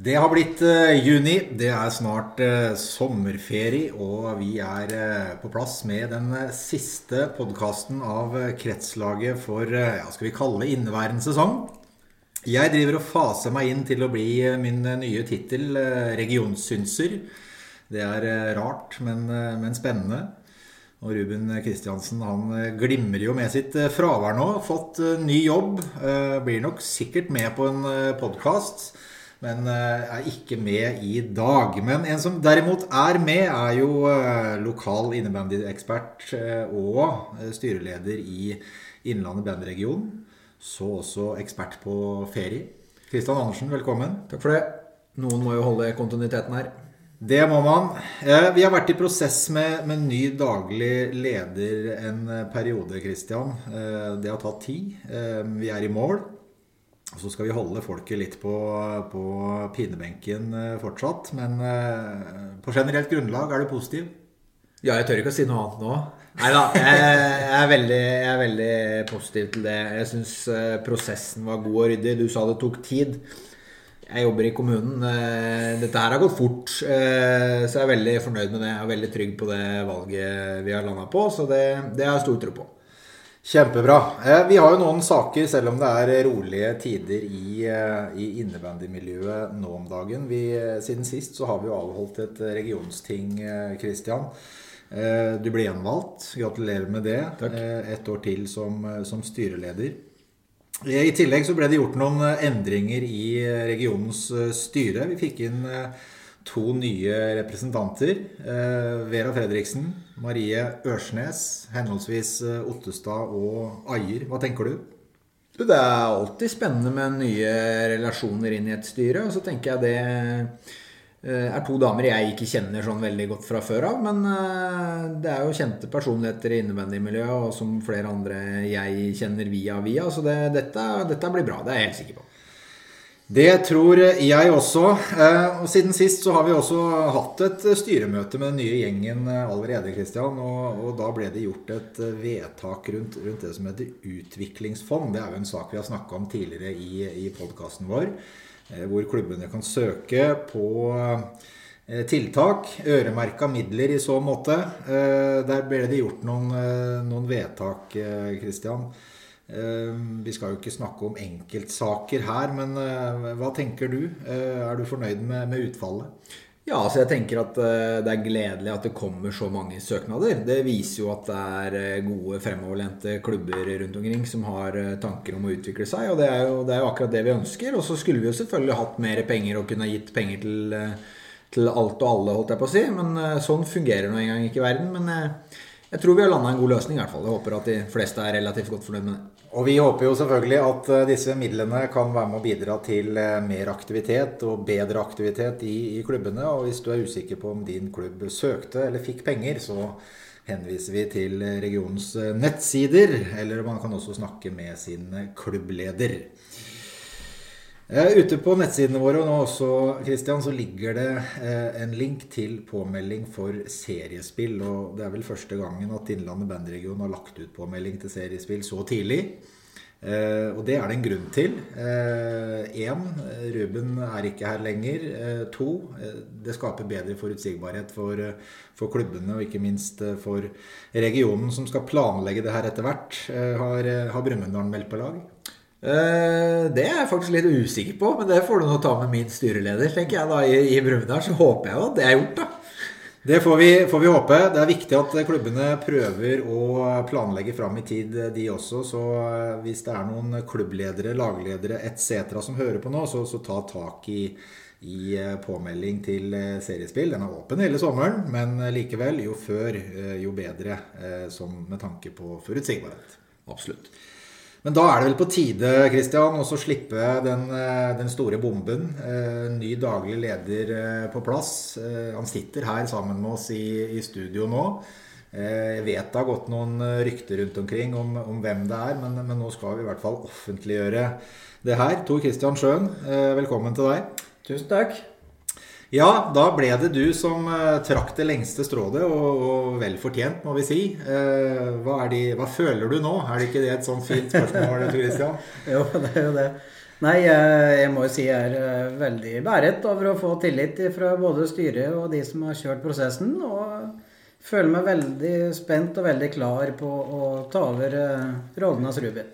Det har blitt uh, juni. Det er snart uh, sommerferie, og vi er uh, på plass med den siste podkasten av Kretslaget for ja, skal vi kalle inneværende sesong. Jeg driver og faser meg inn til å bli min nye tittel, regionssynser. Det er rart, men, men, spennende. Og Ruben Kristiansen han glimrer jo med sitt fravær nå. Fått ny jobb. Blir nok sikkert med på en podkast men eh, er ikke med i dag. Men en som derimot er med, er jo eh, lokal innebandyekspert eh, og styreleder i Innlandet bandregion. Så også ekspert på ferie. Kristian Andersen, velkommen. Takk for det. Noen må jo holde kontinuiteten her. Det må man. Vi har vært i prosess med, med ny daglig leder en periode, Kristian. Det har tatt tid. Vi er i mål. Og så skal vi holde folket litt på, på pinebenken eh, fortsatt. Men eh, på generelt grunnlag er du positiv? Ja, jeg tør ikke å si noe annet nå. Nei da. Jeg, jeg, jeg, er veldig, positiv til det. Jeg syns eh, prosessen var god og ryddig. Du sa det tok tid. Jeg jobber i kommunen. Dette her har gått fort. Så jeg er veldig fornøyd med det. Jeg er veldig trygg på det valget vi har landa på. Så det, det har jeg stor tro på. Kjempebra. Eh, vi har jo noen saker, selv om det er rolige tider i, eh, i innebandymiljøet nå om dagen. Vi, eh, siden sist så har vi jo avholdt et regionsting, Kristian. Du ble gjenvalgt. Gratulerer med det. Takk. Et år til som, som, styreleder. I tillegg så ble det gjort noen endringer i regionens styre. Vi fikk inn to nye representanter. Vera Fredriksen, Marie Ørsnes, henholdsvis eh, Ottestad og Ajer. Hva tenker du? Det er alltid spennende med nye relasjoner inn i et styre. Og så tenker jeg det eh, er to damer jeg ikke kjenner sånn veldig godt fra før av. Men det er jo kjente personligheter i innebandymiljøet, og som flere andre jeg kjenner via via. Så det, dette, dette blir bra. Det er jeg helt sikker på. Det tror jeg også. Eh, og siden sist så har vi også hatt et styremøte med den nye gjengen eh, allerede, Kristian. Og, og, da ble det gjort et eh, vedtak rundt, rundt, det som heter utviklingsfond. Det er jo en sak vi har snakka om tidligere i, i podkasten vår. Hvor klubbene kan søke på tiltak. Øremerka midler i så måte. Der ble det gjort noen, noen vedtak, Kristian. Eh, vi skal jo ikke snakke om enkeltsaker her, men eh, hva tenker du? Eh, er du fornøyd med, med utfallet? Ja, altså jeg tenker at det er gledelig at det kommer så mange søknader. Det viser jo at det er gode, fremoverlente klubber rundt omkring som har tanker om å utvikle seg. Og det er jo, det er jo akkurat det vi ønsker. Og så skulle vi jo selvfølgelig hatt mer penger og kunne gitt penger til, til alt og alle, holdt jeg på å si. Men sånn fungerer nå engang ikke i verden. Men jeg tror vi har landa en god løsning, i hvert fall. Jeg håper at de fleste er relativt godt fornøyd med det. Og vi håper jo selvfølgelig at eh, disse midlene kan være med å bidra til eh, mer aktivitet og bedre aktivitet i, i, klubbene. Og hvis du er usikker på om din klubb søkte eller fikk penger, så henviser vi til regionens eh, nettsider. Eller man kan også snakke med sin klubbleder. Ute på nettsidene våre og nå også, Christian, så ligger det en link til påmelding for seriespill. og Det er vel første gangen at Innlandet bandregion har lagt ut påmelding til seriespill så tidlig. Eh, og det er det en grunn til. Én, eh, Ruben er ikke her lenger. Eh, to, det skaper bedre forutsigbarhet for, for, klubbene og ikke minst for regionen som skal planlegge det her etter hvert. har har Brumunddal meldt på lag? Uh, det er jeg faktisk litt usikker på, men det får du nå ta med min styreleder. tenker jeg da, I, i Brumunddal så håper jeg jo at det er gjort, da. Det får vi, får vi, håpe. Det er viktig at klubbene prøver å planlegge fram i tid, de også. Så eh, hvis det er noen klubbledere, lagledere etc. som hører på nå, så, så ta tak i, i eh, påmelding til seriespill. Den er åpen hele sommeren, men likevel, jo før, jo bedre. Som med tanke på forutsigbarhet. Absolutt. Men da er det vel på tide Christian, å slippe den, eh, den, store bomben. Eh, ny daglig leder eh, på plass. Han sitter her sammen med oss i, i studio nå. Jeg vet det har gått noen rykter rundt omkring om, om hvem det er, men, men, nå skal vi i hvert fall offentliggjøre det her. Tor Christian Sjøen, velkommen til deg. Tusen takk. Ja, da ble det du som uh, trakk det lengste strået, og, og, vel fortjent, må vi si. Uh, hva, de, hva, føler du nå? Er det ikke det et sånn fint spørsmål, Christian? jo, det er jo det. Nei, jeg må jo si jeg er veldig beæret over å få tillit fra både styret og de som har kjørt prosessen. Og føler meg veldig spent og veldig klar på å ta over rollen av Ruben.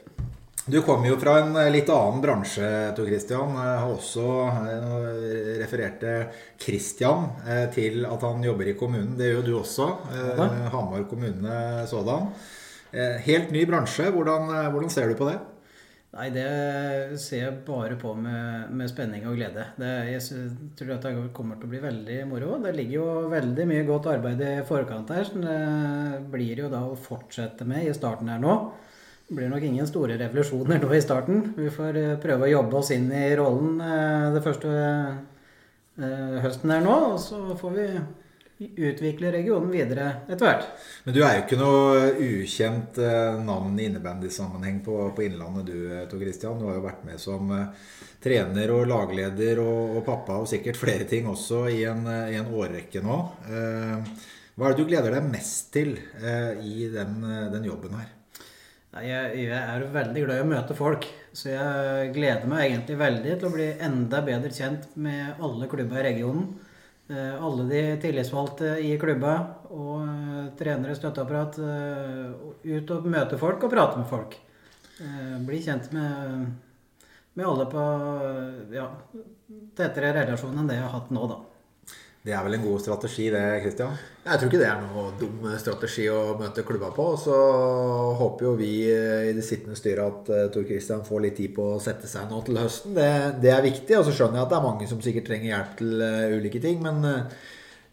Du kommer jo fra en litt annen bransje, Tor Christian. Jeg har også refererte Christian til at han jobber i kommunen. Det gjør du også. Ja. Hamar kommune sådan. Helt ny bransje. Hvordan, hvordan ser du på det? Nei, det ser jeg bare på med, med spenning og glede. Det, jeg tror at det kommer til å bli veldig moro. Det ligger jo veldig mye godt arbeid i forkant her, som det blir jo da å fortsette med i starten her nå. Det blir nok ingen store revolusjoner nå i starten. Vi får eh, prøve å jobbe oss inn i rollen eh, det første eh, høsten her nå, og så får vi utvikle regionen videre etter hvert. Men du er jo ikke noe ukjent navn i innebandysammenheng på, på Innlandet du, Tor Christian. Du har jo vært med som trener og lagleder og, og, pappa og sikkert flere ting også i en, i en årrekke nå. Hva er det du gleder deg mest til i den, den jobben her? Jeg, jeg, er veldig glad i å møte folk, så jeg gleder meg egentlig veldig til å bli enda bedre kjent med alle klubber i regionen. Eh, alle de tillitsvalgte i klubba og eh, trenere, støtteapparat, eh, ut og møte folk og prate med folk. Bli kjent med, med alle på ja, tettere relasjon enn det jeg har hatt nå, da. Det er vel en god strategi det, Christian? Jeg tror ikke det er noe dum strategi å møte klubba på. Så håper jo vi i det sittende styret at uh, Tor Christian får litt tid på å sette seg nå til høsten. Det, det, er viktig. Og så skjønner jeg at det er mange som sikkert trenger hjelp til uh, ulike ting. Men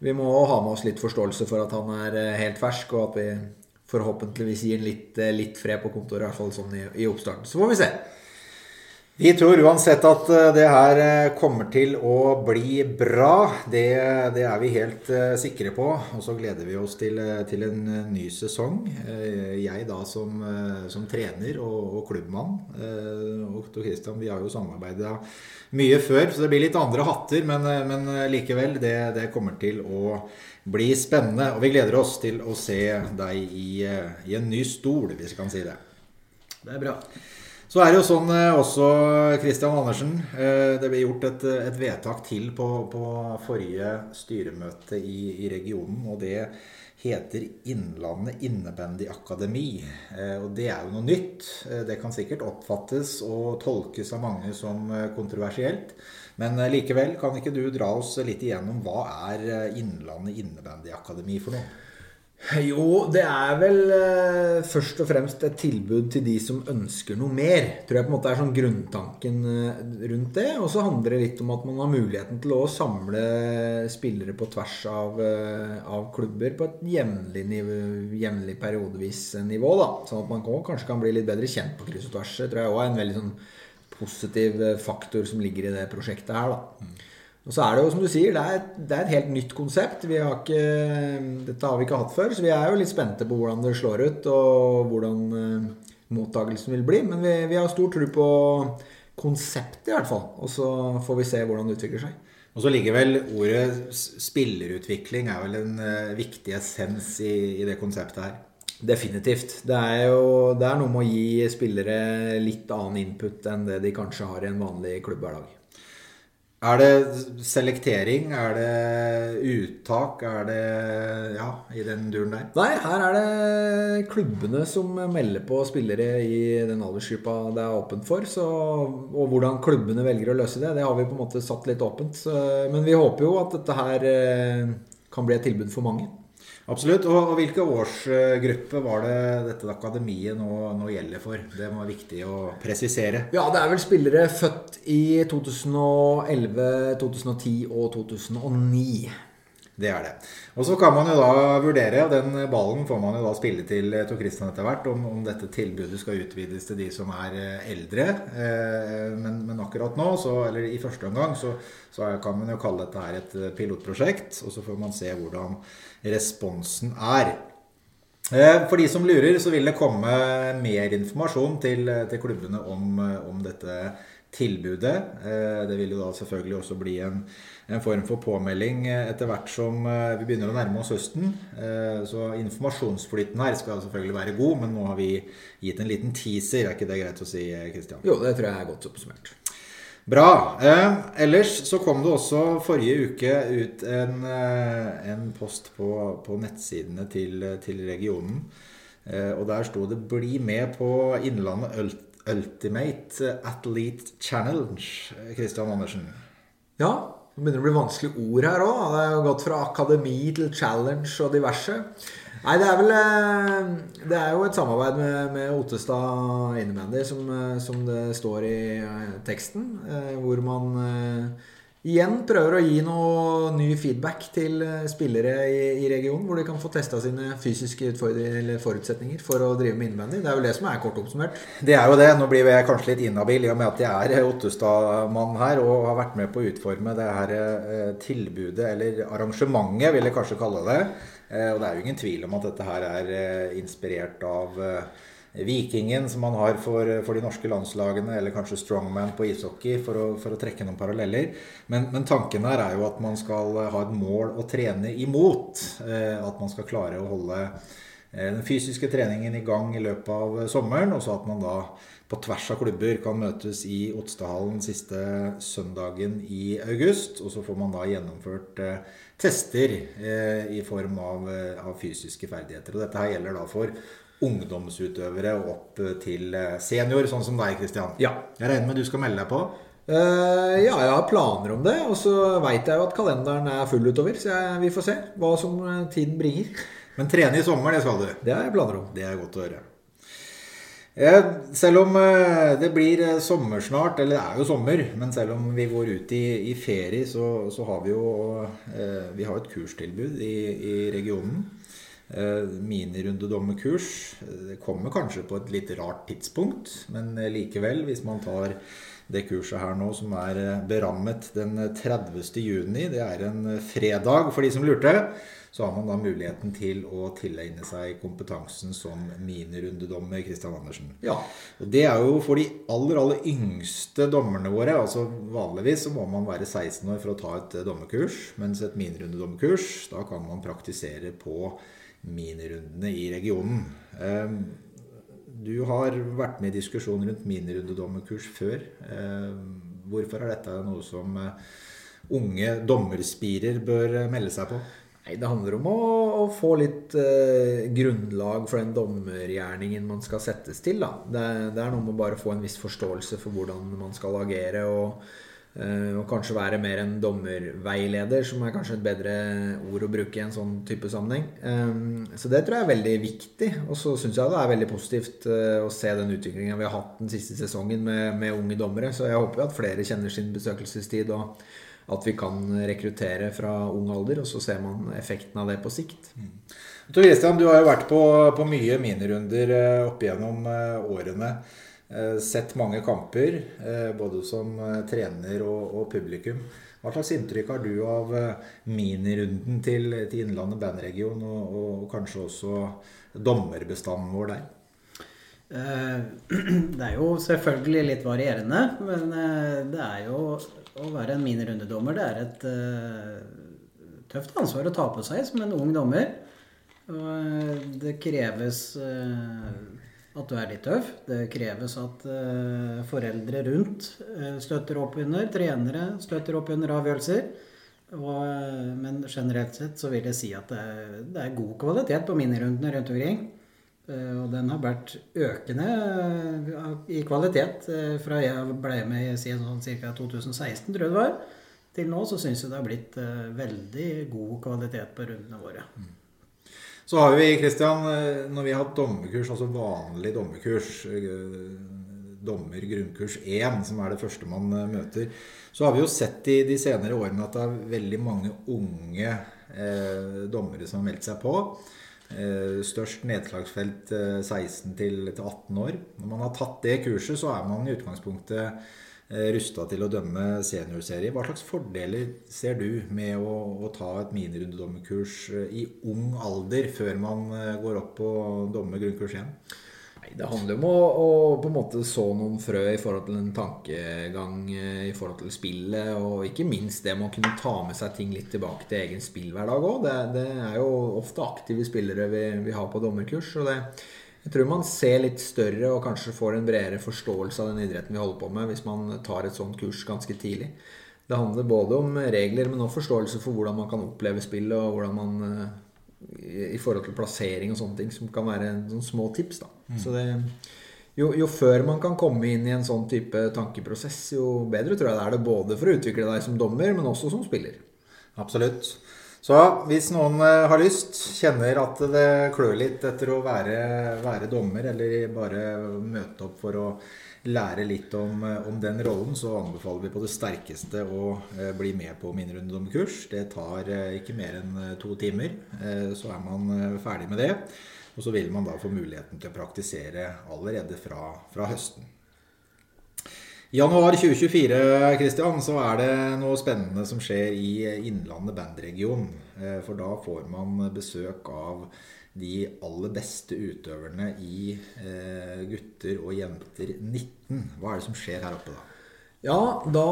vi må ha med oss litt forståelse for at han er helt fersk, og at vi forhåpentligvis gir litt, litt fred på kontoret, i hvert fall sånn i, i oppstarten. Så får vi se. Vi tror uansett at eh, det her eh, kommer til å bli bra. Det, det er vi helt uh, sikre på. Og så gleder vi oss til, til en ny sesong. Jeg da som, som trener og, og klubbmann. og Tor Christian, vi har jo samarbeida mye før, så det blir litt andre hatter. Men, men likevel, det, det, kommer til å bli spennende. Og vi gleder oss til å se deg i, i en ny stol, hvis vi kan si det. Det er bra. Så er det jo sånn eh, også, Kristian Andersen. Eh, det ble gjort et, et vedtak til på, på, forrige styremøte i, i, regionen. Og det heter Innlandet Innebandy Akademi. Eh, og det er jo noe nytt. Det kan sikkert oppfattes og tolkes av mange som kontroversielt. Men likevel, kan ikke du dra oss litt igjennom hva er Innlandet Innebandy Akademi for noe? Jo, det er vel uh, først og fremst et tilbud til de som ønsker noe mer. Tror jeg på en måte er sånn grunntanken uh, rundt det. Og så handler det litt om at man har muligheten til å samle spillere på tvers av, uh, av klubber på et jevnlig, jevnlig periodevis nivå. da. Sånn at man kanskje kan bli litt bedre kjent på kryss og tvers. Det tror jeg òg er en veldig sånn positiv faktor som ligger i det prosjektet her. da. Og så er det jo som du sier, det er, det er et helt nytt konsept. Vi har ikke, dette har vi ikke hatt før, så vi er jo litt spente på hvordan det slår ut, og hvordan uh, mottagelsen vil bli. Men vi, vi har stor tro på konseptet, i hvert fall. Og så får vi se hvordan det utvikler seg. Og så ligger vel ordet spillerutvikling er vel en uh, viktig essens i, i, det konseptet her. Definitivt. Det er jo det er noe med å gi spillere litt annen input enn det de kanskje har i en vanlig klubbhverdag. Er det selektering? Er det uttak? Er det ja, i den duren der? Nei, her er det klubbene som melder på spillere i den aldersgruppa det er åpent for. Så, og hvordan klubbene velger å løse det, det har vi på en måte satt litt åpent. Men vi håper jo at dette her eh, kan bli et tilbud for mange. Absolutt. Og, og hvilke årsgruppe var det dette akademiet nå, nå, gjelder for? Det var viktig å presisere. Ja, det er vel spillere født i 2011, 2010 og 2009. Det er det. Og så kan man jo da vurdere, og den ballen får man jo da spille til Tor Christian etter hvert, om, om, dette tilbudet skal utvides til de som er eh, eldre. Eh, men, men, akkurat nå, så, eller i første omgang, så, så, kan man jo kalle dette her et pilotprosjekt. Og så får man se hvordan responsen er. Eh, for de som lurer, så vil det komme mer informasjon til, til klubbene om, om dette tilbudet. Det vil jo da selvfølgelig også bli en en form for påmelding eh, etter hvert som eh, vi begynner å nærme oss høsten. Eh, så informasjonsflyten her skal selvfølgelig være god, men nå har vi gitt en liten teaser. Er ikke det greit å si, Kristian? Jo, det tror jeg er godt oppsummert. Bra. Eh, ellers så kom det også forrige uke ut en, eh, en post på, på, nettsidene til, til regionen. Eh, og der sto det 'Bli med på Innlandet Ultimate Athlete Challenge'. Christian Andersen. Ja. Det begynner å bli vanskelige ord her òg. Det har gått fra akademi til challenge og diverse. Nei, det er vel eh, Det er jo et samarbeid med, med Ottestad Innebandy, som, eh, som, det står i eh, teksten. Hvor man igjen prøver å gi noe ny feedback til spillere i, i regionen. Hvor de kan få testa sine fysiske forutsetninger for å drive med innvendig. Det er jo det som er kort oppsummert. Det er jo det. Nå blir jeg kanskje litt inhabil i og med at jeg er Ottestad-mann her og har vært med på å utforme det her tilbudet, eller arrangementet, vil jeg kanskje kalle det. Eh, og det er jo ingen tvil om at dette her er eh, inspirert av eh, Vikingen, som man har for, for, de norske landslagene, eller kanskje Strongman på ishockey, for å, for å trekke noen paralleller. Men, men, tanken her er jo at man skal ha et mål å trene imot. At man skal klare å holde den fysiske treningen i gang i løpet av sommeren, og så at man da på tvers av klubber kan møtes i Otstadhallen siste søndagen i august. Og så får man da gjennomført tester eh, i form av, eh, av, fysiske ferdigheter. Og dette her gjelder da for ungdomsutøvere opp til eh, senior, sånn som deg, Kristian. Ja. Jeg regner med du skal melde deg på? Uh, ja, jeg har planer om det. Og så veit jeg jo at kalenderen er full utover. Så jeg, vi får se hva som tiden bringer. Men trene i sommer, det skal du? Det har jeg planer om. Det er godt å høre. Selv om eh, det blir eh, sommer snart, eller det er jo sommer, men selv om vi går ut i, i ferie, så, så, har vi jo eh, vi har et kurstilbud i, i regionen. Minirundedommekurs. Det kommer kanskje på et litt rart tidspunkt, men likevel, hvis man tar det kurset her nå som er berammet den 30. juni, det er en fredag for de som lurte så har man da muligheten til å tilegne seg kompetansen som minirundedommer Christian Andersen. Ja. Og Det er jo for de aller, aller yngste dommerne våre. altså Vanligvis så må man være 16 år for å ta et dommerkurs, mens et minirundedommerkurs, da kan man praktisere på minirundene i regionen. Du har vært med i diskusjonen rundt minirundedommerkurs før. Ehm, hvorfor er dette noe som eh, unge dommerspirer bør melde seg på? Nei, Det handler om å, å få litt eh, grunnlag for den dommergjerningen man skal settes til. Det, det, er noe med bare å få en viss forståelse for hvordan man skal agere. Og, eh, og, kanskje være mer en dommerveileder, som er kanskje et bedre ord å bruke i en sånn type sammenheng. Um, så det tror jeg er veldig viktig. Og så syns jeg det er veldig positivt uh, å se den utviklinga vi har hatt den siste sesongen med, med unge dommere. Så jeg håper jo at flere kjenner sin besøkelsestid. og at vi kan rekruttere fra ung alder, og så ser man effekten av det på sikt. Mm. Tor Christian, du har jo vært på, på mye minirunder eh, opp igjennom eh, årene. Eh, sett mange kamper, både som trener og, og publikum. Hva slags inntrykk har du av minirunden til, til Innlandet bandregion, og, og, kanskje også dommerbestanden vår der? Det er jo selvfølgelig litt varierende, men det er jo å være en minirundedommer, det er et tøft ansvar å ta på seg som en ung dommer. Det kreves at du er litt tøff. Det kreves at foreldre rundt støtter opp under, trenere støtter opp under avgjørelser. Og, men generelt sett så vil jeg si at det er, det er god kvalitet på minirundene rundt omkring. Og den har vært økende i kvalitet fra jeg ble med i sånn ca. 2016, tror jeg det var, til nå så syns jeg det har blitt veldig god kvalitet på rundene våre. Mm. Så har vi, Kristian, når vi har hatt dommerkurs, altså vanlig dommerkurs, dommer grunnkurs 1, som er det første man møter, så har vi jo sett i de senere årene at det er veldig mange unge eh, dommere som har meldt seg på. Eh, størst nedslagsfelt 16 til 18 år. Når man har tatt det kurset, så er man i utgangspunktet eh, rusta til å dømme seniorserie. Hva slags fordeler ser du med å, å ta et minirundedommerkurs eh, i ung alder, før man går opp på domme grunnkurs 1? Det handler om å, å, på en måte så noen frø i forhold til en tankegang eh, i forhold til spillet. Og ikke minst det med å kunne ta med seg ting litt tilbake til egen spillhverdag òg. Det, det, er jo ofte aktive spillere vi, vi har på dommerkurs. Og det, Jeg tror man ser litt større og kanskje får en bredere forståelse av den idretten vi holder på med, hvis man tar et sånt kurs ganske tidlig. Det handler både om regler, men også forståelse for hvordan man kan oppleve spillet, og hvordan man eh, i forhold til plassering og sånne ting, som kan være sånne små tips. da. Mm. Så det, jo, jo, før man kan komme inn i en sånn type tankeprosess, jo bedre tror jeg det er det både for å utvikle deg som dommer, men også som spiller. Absolutt. Så hvis noen eh, har lyst, kjenner at det klør litt etter å være, være dommer, eller bare møte opp for å lære litt om, eh, om, den rollen, så anbefaler vi på det sterkeste å eh, bli med på minnerundedommerkurs. Det tar ikke mer enn to timer, så er man ferdig med det. Og så vil man da få muligheten til å praktisere allerede fra, fra høsten. Januar 2024 Christian, så er det noe spennende som skjer i Innlandet bandregion. Eh, for da får man besøk av de aller beste utøverne i eh, gutter og jenter 19. Hva er det som skjer her oppe da? Ja, da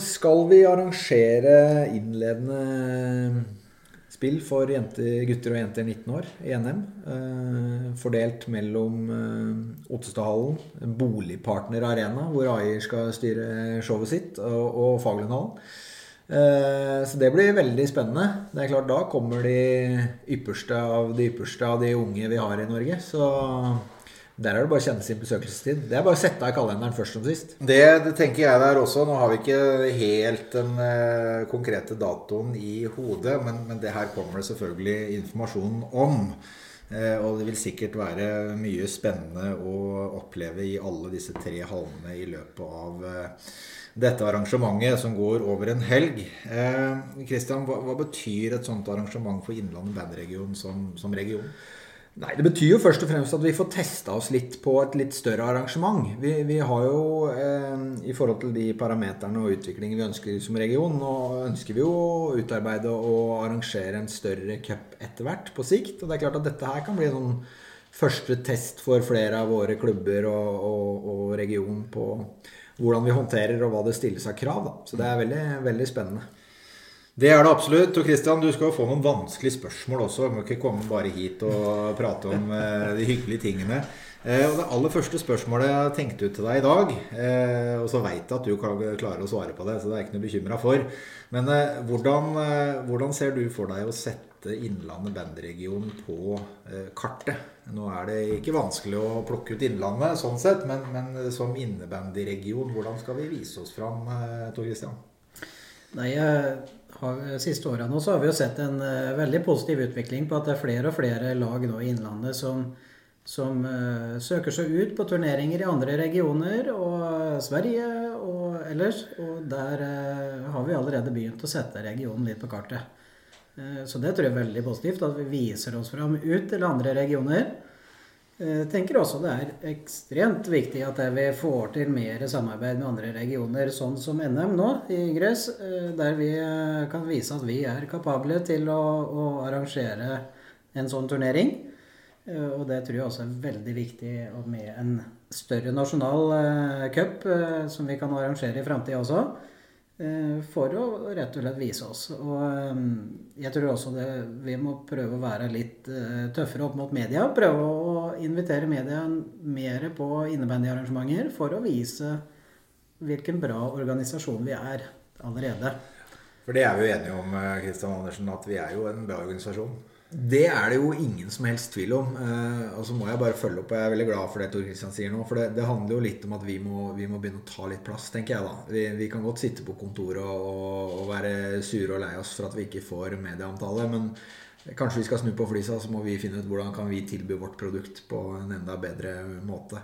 skal vi arrangere innledende spill for jenter, gutter og jenter 19 år i NM. Eh, fordelt mellom eh, Ottestadhallen, Boligpartner Arena, hvor Aier skal styre showet sitt, og, og Fagerlundhallen. Eh, så det blir veldig spennende. Det er klart Da kommer de ypperste av de ypperste av de unge vi har i Norge. Så der er det bare å kjenne sin besøkelsestid. Det er bare å sette av kalenderen først som sist. Det, det, tenker jeg der også. Nå har vi ikke helt den eh, konkrete datoen i hodet, men, men, det her kommer det selvfølgelig informasjon om. Eh, og det vil sikkert være mye spennende å oppleve i alle disse tre hallene i løpet av eh, dette arrangementet som går over en helg. Kristian, hva, hva, betyr et sånt arrangement for Innlandet bandregion som, som region? Nei, Det betyr jo først og fremst at vi får testa oss litt på et litt større arrangement. Vi, vi har jo eh, i forhold til de parameterne og utviklingen vi ønsker som region, nå ønsker vi jo å utarbeide og arrangere en større cup etter hvert på sikt. Og det er klart at dette her kan bli en sånn første test for flere av våre klubber og, og, og region på hvordan vi håndterer og hva det stilles av krav. Da. Så det er veldig, veldig spennende. Det er det absolutt. Og Kristian, du skal jo få noen vanskelige spørsmål også. Du må ikke komme bare hit og prate om eh, de hyggelige tingene. Eh, og Det aller første spørsmålet jeg tenkte ut til deg i dag, eh, og så veit jeg at du klarer å svare på det, så det er ikke noe bekymra for. Men hvordan, hvordan, ser du for deg å sette Innlandet bandregion på kartet? Nå er det ikke vanskelig å plukke ut Innlandet sånn sett, men, men som innebandyregion, hvordan skal vi vise oss fram, Tor Kristian? Nei, har, siste åra nå så har vi jo sett en uh, veldig positiv utvikling på at det er flere og flere lag nå i Innlandet som, som uh, søker seg ut på turneringer i andre regioner og Sverige og ellers. Og der uh, har vi allerede begynt å sette regionen litt på kartet. så det tror jeg er veldig positivt, at vi viser oss fram ut til andre regioner. Jeg tenker også det er ekstremt viktig at vi får til mer samarbeid med andre regioner, sånn som NM nå i Gress, eh, der vi eh, kan vise at vi er kapable til å, å arrangere en sånn turnering. Eh, og det tror jeg også er veldig viktig med en større nasjonal cup som vi kan arrangere i framtida også. Eh, for å rett og slett vise oss. Og eh, jeg tror også det, vi må prøve å være litt eh, tøffere opp mot media. Prøve å invitere media mer på innebandyarrangementer for å vise hvilken bra organisasjon vi er allerede. For det er vi jo enige om, Kristian Andersen, at vi er jo en bra organisasjon. Det er det jo ingen som helst tvil om. Eh, og så må jeg bare følge opp, jeg er veldig glad for det Tor Kristian sier nå. For det, det, handler jo litt om at vi må, vi må, begynne å ta litt plass, tenker jeg da. Vi, vi kan godt sitte på kontoret og, og, være sure og lei oss for at vi ikke får medieomtale. Men kanskje vi skal snu på flisa, så må vi finne ut hvordan kan vi tilby vårt produkt på en enda bedre måte.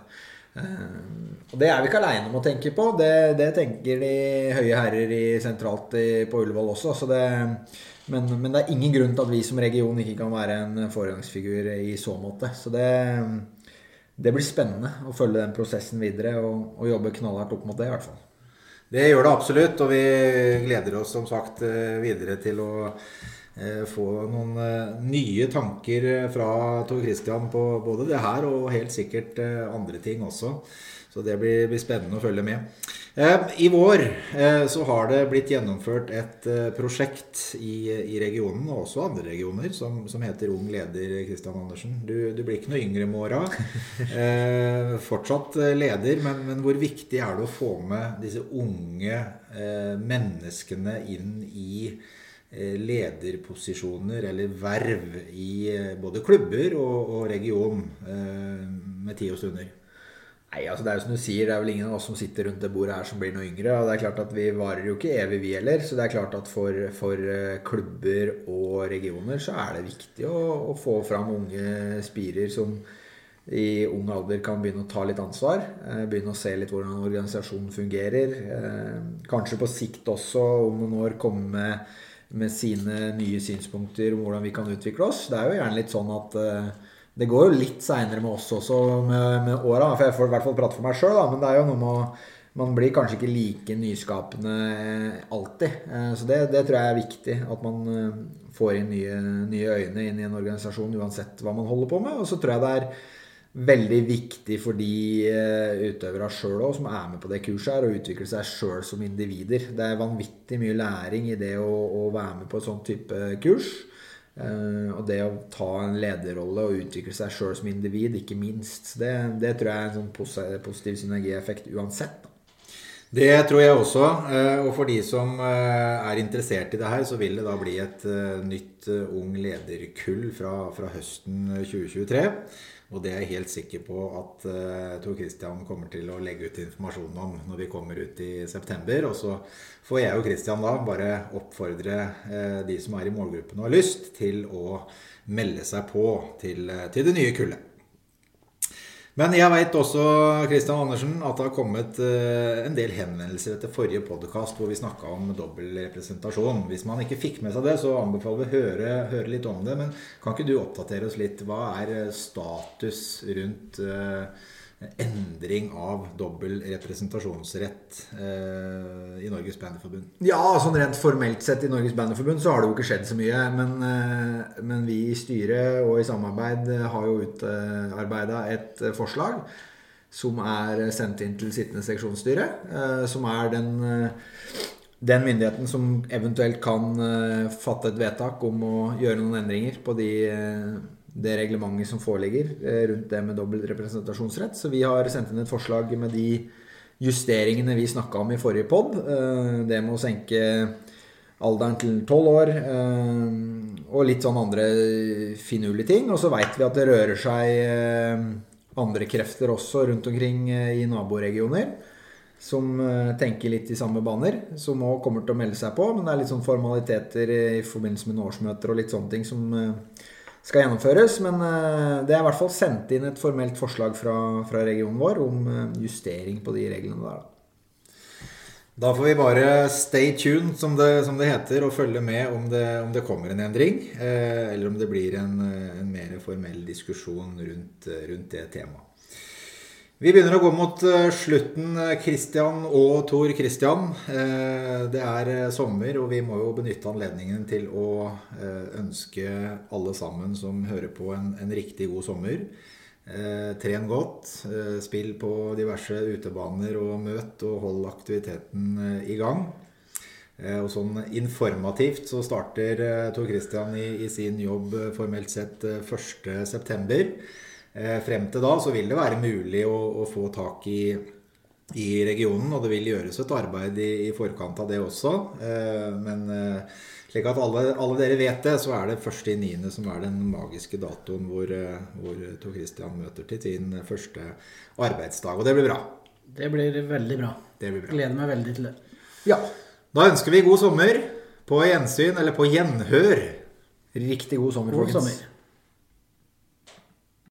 Eh, og det er vi ikke aleine om å tenke på. Det, det, tenker de høye herrer i, sentralt i, på Ullevål også. Så det men, men, det er ingen grunn til at vi som region ikke kan være en foregangsfigur i så måte. Så det, det blir spennende å følge den prosessen videre og, og, jobbe knallhardt opp mot det, i hvert fall. Det gjør det absolutt, og vi gleder oss som sagt eh, videre til å få noen eh, nye tanker fra Tor Christian på både det her og helt sikkert andre ting også. Så det blir, blir spennende å følge med. Eh, I vår eh, så har det blitt gjennomført et eh, prosjekt i, i, regionen, og også andre regioner, som, som heter Ung leder Kristian Andersen. Du, du, blir ikke noe yngre med åra. fortsatt leder, men, men, hvor viktig er det å få med disse unge menneskene inn i lederposisjoner eller verv i både klubber og, og region med tid og stunder? Nei, altså Det er jo som du sier, det er vel ingen av oss som sitter rundt det bordet her som blir noe yngre. Og det er klart at vi varer jo ikke evig, vi heller. Så det er klart at for, for eh, klubber og regioner så er det viktig å, å, få fram unge spirer som i ung alder kan begynne å ta litt ansvar. Eh, begynne å se litt hvordan organisasjonen fungerer. Eh, kanskje på sikt også om noen år komme med, med sine nye synspunkter om hvordan vi kan utvikle oss. Det er jo gjerne litt sånn at det går jo litt seinere med oss også med, med åra. For jeg får i hvert fall prate for meg sjøl, men det er jo noe med å man blir kanskje ikke like nyskapende alltid. Eh, så det, det, tror jeg er viktig. At man eh, får inn nye, nye, øyne inn i en organisasjon uansett hva man holder på med. Og så tror jeg det er veldig viktig for de utøverne utøvere sjøl òg som er med på det kurset, her, å utvikle seg sjøl som individer. Det er vanvittig mye læring i det å, å være med på et sånt type kurs. Uh, og det å ta en lederrolle og utvikle seg sjøl som individ, ikke minst, det, det, tror jeg er en sånn positiv synergieffekt uansett. Det tror jeg også. Uh, og for de som er interessert i det her, så vil det da bli et nytt ung lederkull fra, fra høsten 2023. Og det er jeg helt sikker på at uh, Tor Christian kommer til å legge ut informasjon om når vi kommer ut i september. Og så får jeg og Christian da bare oppfordre uh, de som er i målgruppen og har lyst, til å melde seg på til, uh, til det nye kullet. Men jeg veit også Christian Andersen, at det har kommet uh, en del henvendelser etter forrige podkast hvor vi snakka om dobbel representasjon. Hvis man ikke fikk med seg det, så anbefaler vi å høre, høre, litt om det. Men kan ikke du oppdatere oss litt? Hva er eh, status rundt uh, endring av dobbel representasjonsrett eh, i Norges Bandyforbund? Ja, sånn rent formelt sett i Norges Bandyforbund så har det jo ikke skjedd så mye. Men, eh, men vi i styret og i samarbeid har jo utarbeida et forslag som er sendt inn til sittende seksjonsstyre. Eh, som er den, eh, den myndigheten som eventuelt kan eh, fatte et vedtak om å gjøre noen endringer på de eh, det reglementet som foreligger eh, rundt det med dobbel representasjonsrett. Så vi har sendt inn et forslag med de justeringene vi snakka om i forrige pod. Eh, det med å senke alderen til tolv år eh, og litt sånn andre finurlige ting. Og så veit vi at det rører seg andre krefter også rundt omkring i naboregioner. Som tenker litt i samme baner. Som òg kommer til å melde seg på. Men det er litt sånn formaliteter i forbindelse med årsmøter og litt sånne ting som skal gjennomføres. Men eh, det er i hvert fall sendt inn et formelt forslag fra, fra regionen vår om eh, justering på de reglene der. Da får vi bare stay tuned, som det, som det heter, og følge med om det, om det kommer en endring. Eh, eller om det blir en, en mer formell diskusjon rundt, rundt det temaet. Vi begynner å gå mot eh, slutten, eh, og Tor Kristian. Eh, det er sommer, og vi må jo benytte anledningen til å ønske alle sammen som hører på, en, en riktig god sommer. Tren godt, spill på diverse utebaner og møt, og hold aktiviteten i gang. Og sånn informativt så starter Tor Kristian i, i sin jobb formelt sett 1.9. Eh, frem til da så vil det være mulig å, å få tak i, i, regionen, og det vil gjøres et arbeid i, i forkant av det også. Eh, men eh, slik at alle, alle, dere vet det, så er det 1.9. som er den magiske datoen hvor, hvor Tor Christian møter til sin første arbeidsdag. Og det blir bra. Det blir veldig bra. Det blir bra. Gleder meg veldig til det. Ja. Da ønsker vi god sommer. På gjensyn, eller på gjenhør. Riktig god sommer, god folkens. Sommer.